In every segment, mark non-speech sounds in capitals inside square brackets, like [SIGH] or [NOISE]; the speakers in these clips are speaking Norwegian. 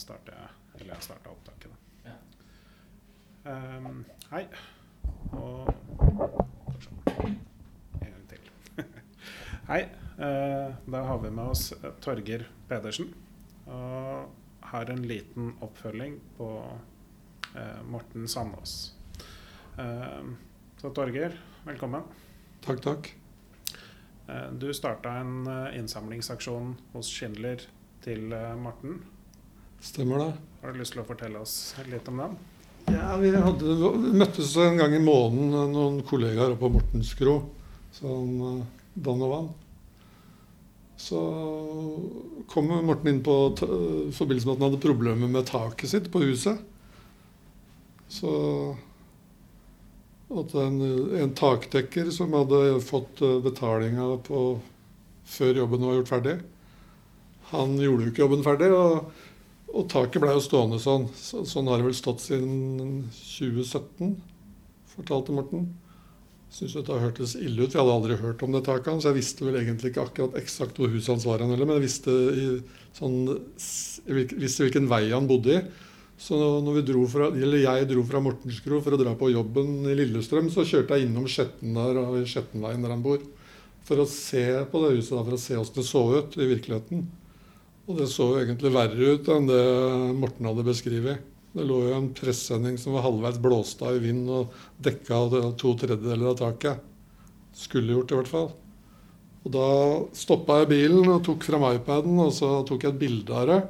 starter jeg Eller jeg starta opptaket, da. Ja. Um, hei. Og En gang til. [LAUGHS] hei. Uh, da har vi med oss eh, Torger Pedersen. Og har en liten oppfølging på uh, Morten Sandås. Uh, så Torger, velkommen. Takk, takk. Eh, Du starta en innsamlingsaksjon hos Schindler til Morten. Stemmer det. Har du lyst til å fortelle oss litt om den? Ja, vi, hadde, møttes en gang i måneden, noen kollegaer oppe på Mortensgro. Sånn eh, vann. Så kom Morten inn på i forbindelse med at han hadde problemer med taket sitt på huset. Så at en, en takdekker som hadde fått eh, betalinga før jobben var gjort ferdig, han gjorde jo ikke jobben ferdig. og og taket ble jo stående sånn. Så, sånn har det vel stått siden 2017, fortalte Morten. Syns det hørtes ille ut. Vi hadde aldri hørt om det taket hans. Jeg visste vel egentlig ikke akkurat eksakt hvor huset hans var, han heller, men jeg visste, i, sånn, visste hvilken vei han bodde i. Så når vi dro fra, eller jeg dro fra Mortensgro for å dra på jobben i Lillestrøm, så kjørte jeg innom Skjetten der, Skjettenveien der han bor, for å se på det huset, for å se åssen det så ut i virkeligheten. Og det så egentlig verre ut enn det Morten hadde beskrevet. Det lå jo en pressending som var halvveis blåst av i vind og dekka to tredjedeler av taket. Skulle gjort, i hvert fall. Og da stoppa jeg bilen og tok fram iPaden og så tok jeg et bilde av det.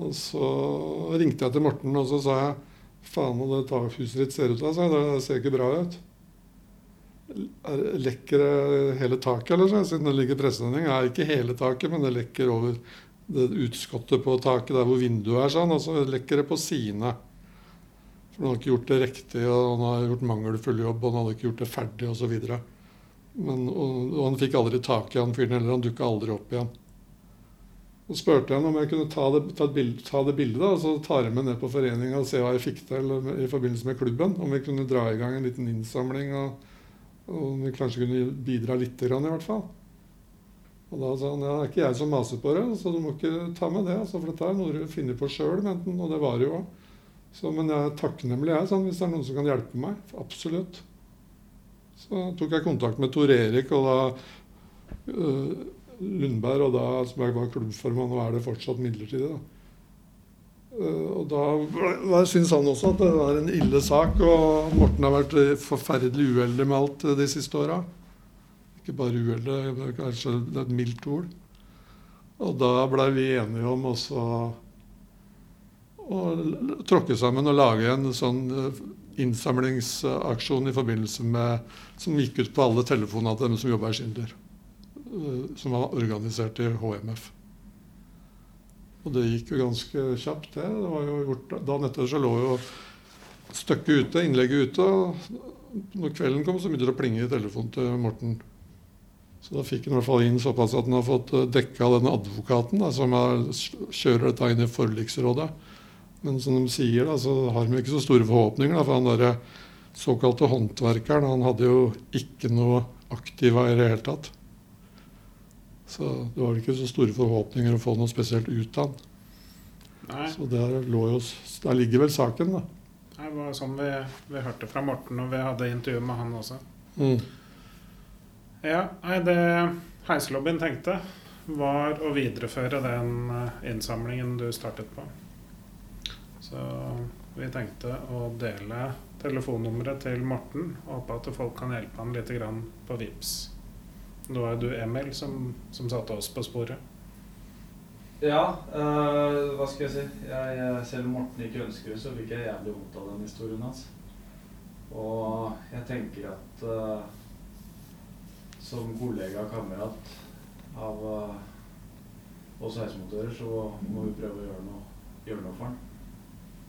Og så ringte jeg til Morten og så sa jeg faen, det huset ditt ser ut sa. Det ser ikke bra ut. Er, lekker det hele taket, eller? Siden det ligger pressending. Ja, ikke hele taket, men det lekker over det utskottet på taket der hvor vinduet er, sånn, og så lekker det på sidene. For han har ikke gjort det riktig, og han har gjort mangelfull jobb, og han hadde ikke gjort det ferdig, osv. Men, og, og han fikk aldri tak i han fyren heller, han dukka aldri opp igjen. Så spurte jeg om jeg kunne ta det, ta bilde, ta det bildet, da, og så tar jeg med ned på foreninga og se hva jeg fikk til i forbindelse med klubben. Om vi kunne dra i gang en liten innsamling, og, og om vi kanskje kunne bidra grann, i hvert fall. Og da sa han ja, det er ikke jeg som maser på det, så du må ikke ta med det. Altså, for dette er noe du finner på sjøl, og det var det jo òg. Men jeg er takknemlig jeg, sånn, hvis det er noen som kan hjelpe meg. Absolutt. Så tok jeg kontakt med Tor Erik og da øh, Lundberg, og da, som jeg var klubbformann, og er det fortsatt midlertidig. da. Uh, og da da syntes han også at det var en ille sak, og Morten har vært forferdelig uheldig med alt øh, de siste åra. Ikke bare uheldig, det er kanskje et mildt ord. Og da blei vi enige om også å tråkke sammen og lage en sånn eh, innsamlingsaksjon i forbindelse med Som gikk ut på alle telefonene til dem som jobba i Schindler. eh, Som var organisert i HMF. Og det gikk jo ganske kjapt, det. det var jo gjort, dagen etter så lå jo stykket ute, innlegget ute. og Når kvelden kom, så begynte det å plinge i telefonen til Morten. Så da fikk han i hvert fall inn såpass at han har fått eh, dekka denne advokaten da, som er, kjører dette inn i forliksrådet. Men som de sier, da, så har de ikke så store forhåpninger. Da, for han der såkalte håndverkeren han hadde jo ikke noe aktiva i det hele tatt. Så det var ikke så store forhåpninger å få noe spesielt ut av han. Nei, Så der, lå jo, der ligger vel saken, da. det var sånn vi, vi hørte fra Morten, og vi hadde intervju med han også. Mm. Ja, nei, det Heiselobbyen tenkte, var å videreføre den eh, innsamlingen du startet på. Så vi tenkte å dele telefonnummeret til Morten, og håpe at folk kan hjelpe han litt på VIPS. Var jo du, Emil, som, som satte oss på sporet. Ja, øh, hva skal jeg si. Jeg, eh, selv om Morten ikke ønsker det, så fikk jeg jævlig vondt av den historien hans. Og jeg tenker at eh, som kollega og kamerat av eh, oss heismotører, så må vi prøve å gjøre noe, gjøre noe for han.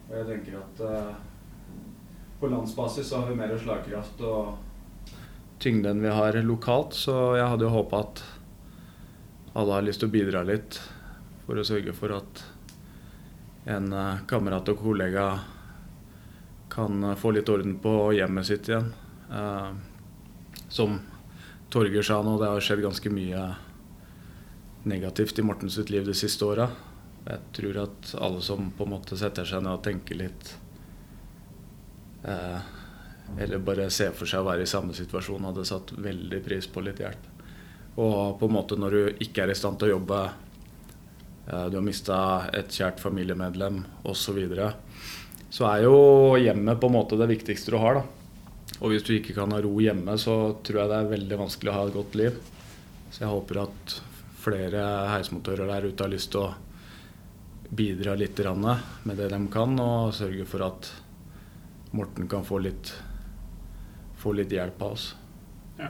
Og jeg tenker at eh, på landsbasis så har vi mer slagkraft og tyngde enn vi har lokalt, så jeg hadde jo håpa at alle har lyst til å bidra litt for å sørge for at en eh, kamerat og kollega kan eh, få litt orden på hjemmet sitt igjen. Eh, som Torgeir sa nå, det har skjedd ganske mye negativt i Mortens liv de siste åra. Jeg tror at alle som på en måte setter seg ned og tenker litt eh, Eller bare ser for seg å være i samme situasjon, hadde satt veldig pris på litt hjelp. Og på en måte når du ikke er i stand til å jobbe, eh, du har mista et kjært familiemedlem osv., så, videre, så er jo hjemmet på en måte det viktigste du har. da. Og hvis du ikke kan ha ro hjemme, så tror jeg det er veldig vanskelig å ha et godt liv. Så jeg håper at flere heismotører der ute har lyst til å bidra litt med det de kan, og sørge for at Morten kan få litt, få litt hjelp av oss. Ja.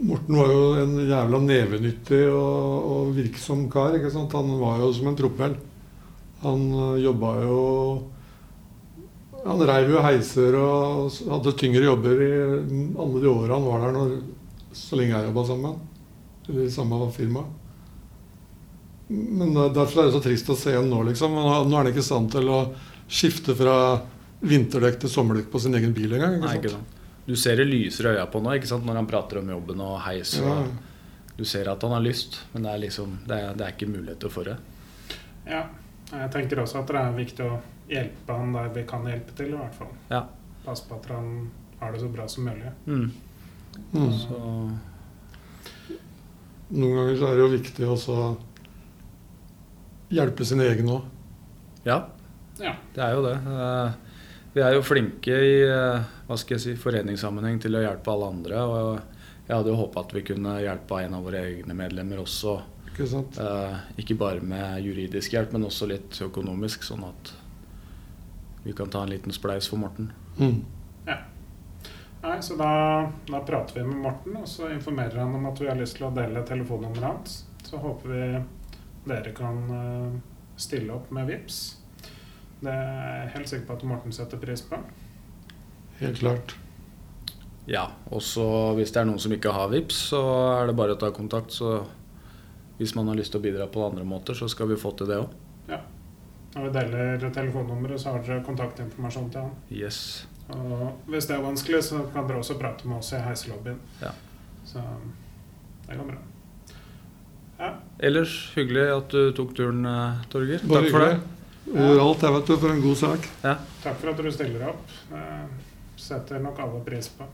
Morten var jo en jævla nevenyttig og, og virksom kar. ikke sant? Han var jo som en propell. Han uh, jobba jo Han reiv jo heiser og hadde tyngre jobber i alle de åra han var der, når, så lenge jeg jobba sammen eller i samme firma. Men Derfor er det så trist å se ham nå, liksom. Nå er han ikke i stand til å skifte fra vinterdekk til sommerdekk på sin egen bil engang. Nei, ikke sant? Du ser det lyser i øya på nå ikke sant? når han prater om jobben og heis. Ja. Du ser at han har lyst, men det er, liksom, det er, det er ikke muligheter for det. Ja. Jeg tenker også at det er viktig å hjelpe han der vi kan hjelpe til, i hvert fall. Ja. Passe på at han har det så bra som mulig. Mm. Mm. Så noen ganger så er det jo viktig også å hjelpe sin egen òg. Ja. ja, det er jo det. Eh, vi er jo flinke i eh, hva skal jeg si, foreningssammenheng til å hjelpe alle andre. og Jeg hadde jo håpa at vi kunne hjelpe en av våre egne medlemmer også. Ikke, sant? Eh, ikke bare med juridisk hjelp, men også litt økonomisk, sånn at vi kan ta en liten spleis for Morten. Mm. Nei, så da, da, prater vi med Morten, og så informerer han om at vi har lyst til å dele telefonnummeret hans. Så håper vi dere kan uh, stille opp med VIPS. Det er jeg helt sikker på at Morten setter pris på. Helt klart. Ja, og så hvis det er noen som ikke har VIPS, så er det bare å ta kontakt. Så hvis man har lyst til å bidra på andre måter, så skal vi få til det òg. Når vi deler telefonnummeret, så har dere kontaktinformasjon til han. Yes. Og hvis det er vanskelig, så kan dere også prate med oss i heiselobbyen. Ja. Så det går bra. Ja. Ellers hyggelig at du tok turen, eh, Torger. Bare Takk for det. Ja. Alt jeg vet du, for en god sak. Ja. Takk for at du stiller opp. Det setter nok alle pris på.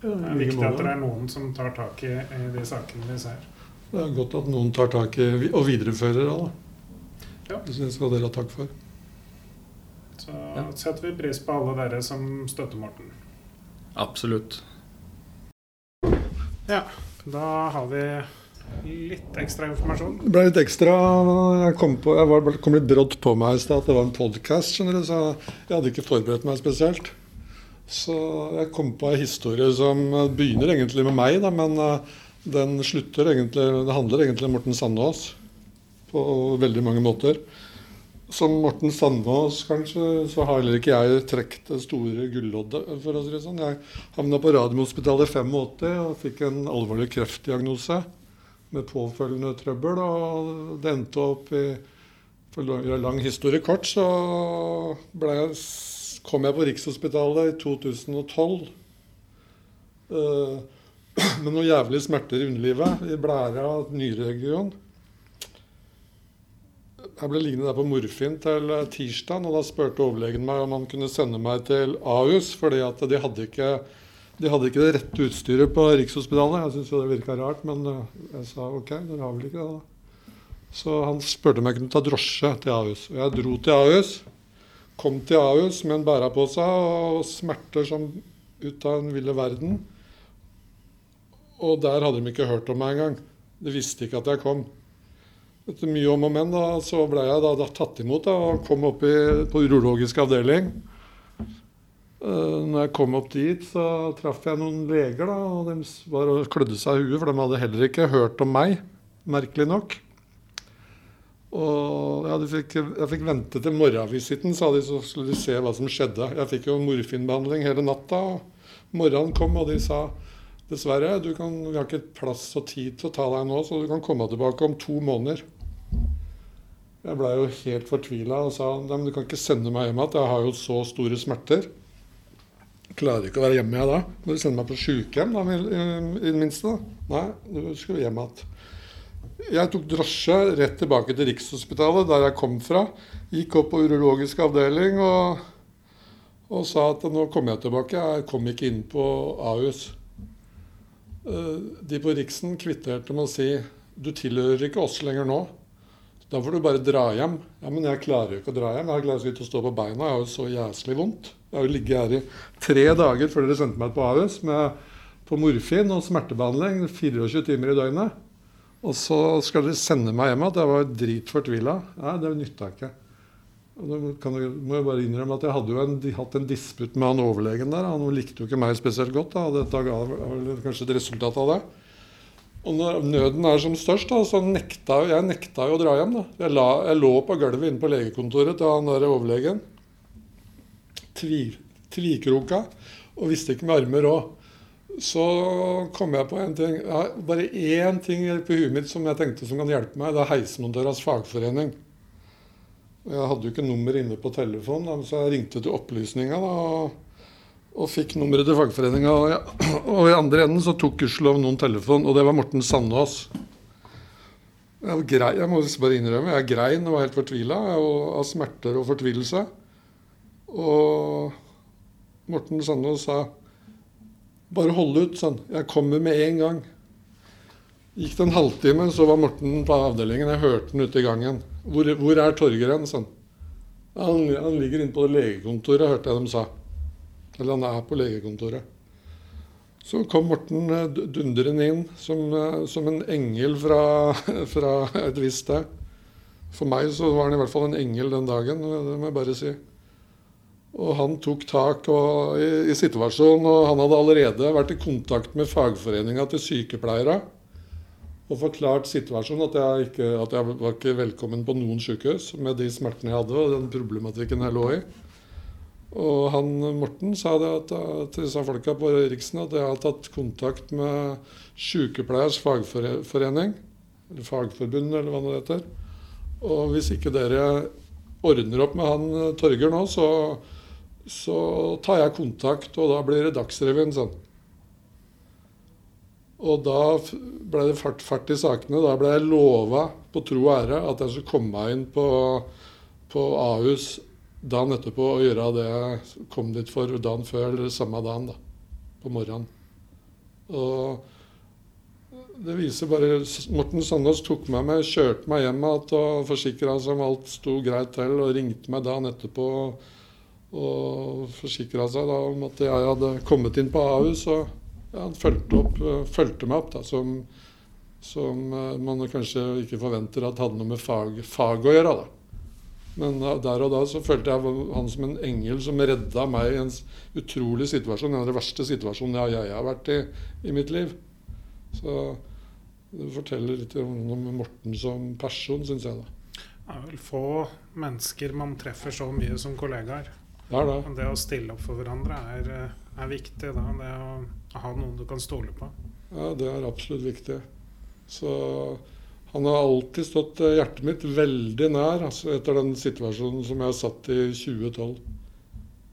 Det er viktig at det er noen som tar tak i, i de sakene vi ser. Det er godt at noen tar tak i og viderefører det. Ja. Det syns jeg dere ha takk for. Så ja. setter vi pris på alle dere som støtter Morten. Absolutt. Ja, da har vi litt ekstra informasjon. Det ble litt ekstra Jeg kom, på, jeg var, kom litt brått på meg i stad at det var en podkast, så jeg hadde ikke forberedt meg spesielt. Så jeg kom på en historie som begynner egentlig med meg, da, men eh, den slutter egentlig Det handler egentlig om Morten Sandås på veldig mange måter. Som Morten Sandås, kanskje, så har heller ikke jeg trukket det store gulloddet. for å si det sånn. Jeg havna på Radiumhospitalet i 85 og fikk en alvorlig kreftdiagnose med påfølgende trøbbel. Og det endte opp i For å gjøre lang historie kort, så jeg, kom jeg på Rikshospitalet i 2012 uh, [CLEARS THROAT] med noen jævlige smerter i underlivet, i blæra og nyreregion. Jeg ble liggende der på morfin til eh, tirsdag, og da spurte overlegen meg om han kunne sende meg til Ahus, fordi at de hadde ikke, de hadde ikke det rette utstyret på Rikshospitalet. Jeg syntes det virka rart, men eh, jeg sa OK, dere har vel ikke det, da. Så han spurte om jeg kunne ta drosje til Ahus. Og jeg dro til Ahus. Kom til Ahus med en bærepose og smerter som ut av en ville verden. Og der hadde de ikke hørt om meg engang. De visste ikke at jeg kom. Etter mye om og men da, så ble jeg da, da tatt imot da, og kom opp i, på urologisk avdeling. Uh, når jeg kom opp dit, så traff jeg noen leger, da, og de var og klødde seg i huet, for de hadde heller ikke hørt om meg, merkelig nok. Og ja, fikk, jeg fikk vente til morgenvisitten, sa de, så skulle de se hva som skjedde. Jeg fikk jo morfinbehandling hele natta. og Morgenen kom, og de sa dessverre, du kan, vi har ikke plass og tid til å ta deg nå, så du kan komme tilbake om to måneder. Jeg blei jo helt fortvila og sa men du kan ikke sende meg hjem igjen. Jeg har jo så store smerter. Jeg klarer ikke å være hjemme jeg da. Må du sende meg på sjukehjem, da, i det minste? da. Nei, du skal hjem igjen. Jeg tok drosje rett tilbake til Rikshospitalet, der jeg kom fra. Gikk opp på urologisk avdeling og, og sa at nå kommer jeg tilbake. Jeg kom ikke inn på Ahus. Eh, De på Riksen kvitterte med å si du tilhører ikke oss lenger nå. Da får du bare dra hjem. Ja, Men jeg klarer jo ikke å dra hjem. Jeg klarer ikke å stå på beina. Jeg har jo så jæslig vondt. Jeg har jo ligget her i tre dager før dere sendte meg på Ahus på morfin og smertebehandling 24 timer i døgnet. Og så skal dere sende meg hjem igjen. Jeg var dritfortvila. Nei, det nytta ikke. Kan må jeg bare innrømme at jeg hadde jo en, hatt en disputt med han overlegen der. Han likte jo ikke meg spesielt godt. Da. Dette ga kanskje et resultat av det. Og når nøden er som størst, da, så nekta jeg nekta jo å dra hjem. da. Jeg, la, jeg lå på gulvet inne på legekontoret til han der overlegen. Tvi, tvikroka. Og visste ikke med armer òg. Så kom jeg på en ting. Har bare én ting på huet mitt som jeg tenkte som kan hjelpe meg. Det er Heismontøras fagforening. Jeg hadde jo ikke nummer inne på telefonen, så jeg ringte til opplysninga. og og fikk nummeret til fagforeninga. Og, [CLEARS THROAT] og, i andre enden så tok gudskjelov noen telefon, og det var Morten Sandås. Jeg, grei, jeg må bare innrømme, jeg grein og var helt fortvila av smerter og fortvilelse. Og Morten Sandås sa bare hold ut, sånn. Jeg kommer med en gang. Gikk det en halvtime, så var Morten på avdelingen. Jeg hørte han ute i gangen. Hvor, hvor er Torgeir Sånn. Han, han ligger inne på legekontoret, hørte jeg dem sa. Eller han er på legekontoret. Så kom Morten eh, dundrende inn som, eh, som, en engel fra, [LAUGHS] fra et visst sted. For meg så var han i hvert fall en engel den dagen, det må jeg bare si. Og han tok tak og, i, i, situasjonen, og han hadde allerede vært i kontakt med fagforeninga til sykepleiere og forklart situasjonen, at jeg, ikke, at jeg var ikke velkommen på noen sykehus med de smertene jeg hadde og den problematikken jeg lå i. Og han Morten sa det at, til disse folka på Riksen at jeg har tatt kontakt med Sykepleiers fagforening, eller Fagforbund, eller hva det heter. Og hvis ikke dere ordner opp med han eh, Torger nå, så, så tar jeg kontakt, og da blir det Dagsrevyen, sånn. Og da ble det fart, fart, i sakene. Da ble jeg lova på tro og ære at jeg skulle komme meg inn på, på Ahus dagen etterpå og gjøre det jeg kom dit for dagen før, eller samme dagen, da, på morgenen. Og det viser bare Morten Sandås tok meg med, kjørte meg hjem igjen og forsikra seg om alt sto greit til, og ringte meg dagen etterpå og forsikra seg da om at jeg hadde kommet inn på Ahus. Og han fulgte, opp, fulgte meg opp, da, som, som man kanskje ikke forventer at hadde noe med fag, fag å gjøre. da. Men der og da så følte jeg han som en engel som redda meg i en utrolig situasjon. En av de verste situasjonene jeg, har vært i i mitt liv. Så det forteller litt om Morten som person, syns jeg. da. Det er vel få mennesker man treffer så mye som kollegaer. Det, det. det å stille opp for hverandre er, er viktig. da, Det å ha noen du kan stole på. Ja, det er absolutt viktig. Så han har alltid stått eh, hjertet mitt veldig nær altså etter den situasjonen som jeg satt i 2012.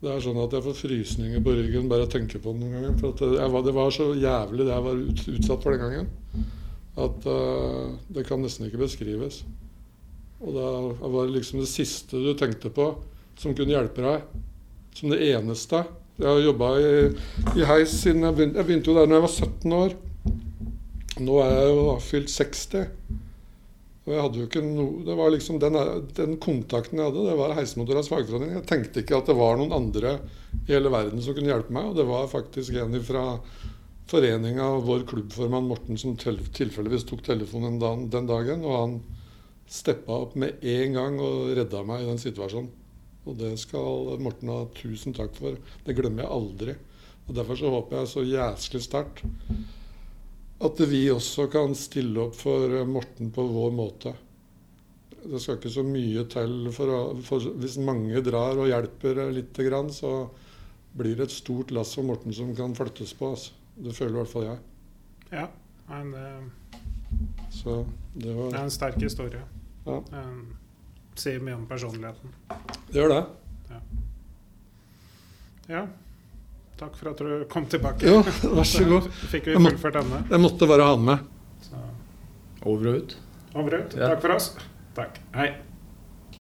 Det er sånn at jeg får frysninger på ryggen bare jeg tenker på det noen ganger. For det, var, det, var, så jævlig det jeg var ut, utsatt for den gangen, at uh, det kan nesten ikke beskrives. Og da var det liksom det siste du tenkte på som kunne hjelpe deg. Som det eneste. Jeg har jobba i, i, heis siden jeg begynte, jeg begynte jo der da jeg var 17 år. Nå er jeg jo fylt 60. Og jeg hadde jo ikke noe, det var liksom den, den kontakten jeg hadde, det var Heismotoras fagforening. Jeg tenkte ikke at det var noen andre i hele verden som kunne hjelpe meg. Og det var faktisk en fra foreninga, vår klubbformann Morten, som tilfeldigvis tok telefonen den dagen. Og han steppa opp med en gang og redda meg i den situasjonen. Og det skal Morten ha tusen takk for. Det glemmer jeg aldri. Og Derfor så håper jeg så jæsklig sterkt at vi også kan stille opp for eh, Morten på vår måte. Det skal ikke så mye til for, å, for Hvis mange drar og hjelper litt, så blir det et stort lass for Morten som kan flyttes på. Altså. Det føler i hvert fall jeg. Ja, men det, så det, var, det er en sterk historie. Ja. Det sier mye om personligheten. Det gjør det. Ja. ja. Takk for at du kom tilbake. Jo, vær så god. [LAUGHS] Fikk vi fullført denne. Jeg måtte bare ha den med. Så. Over og ut. over og ut. Ja. Takk for oss. Takk. Hei.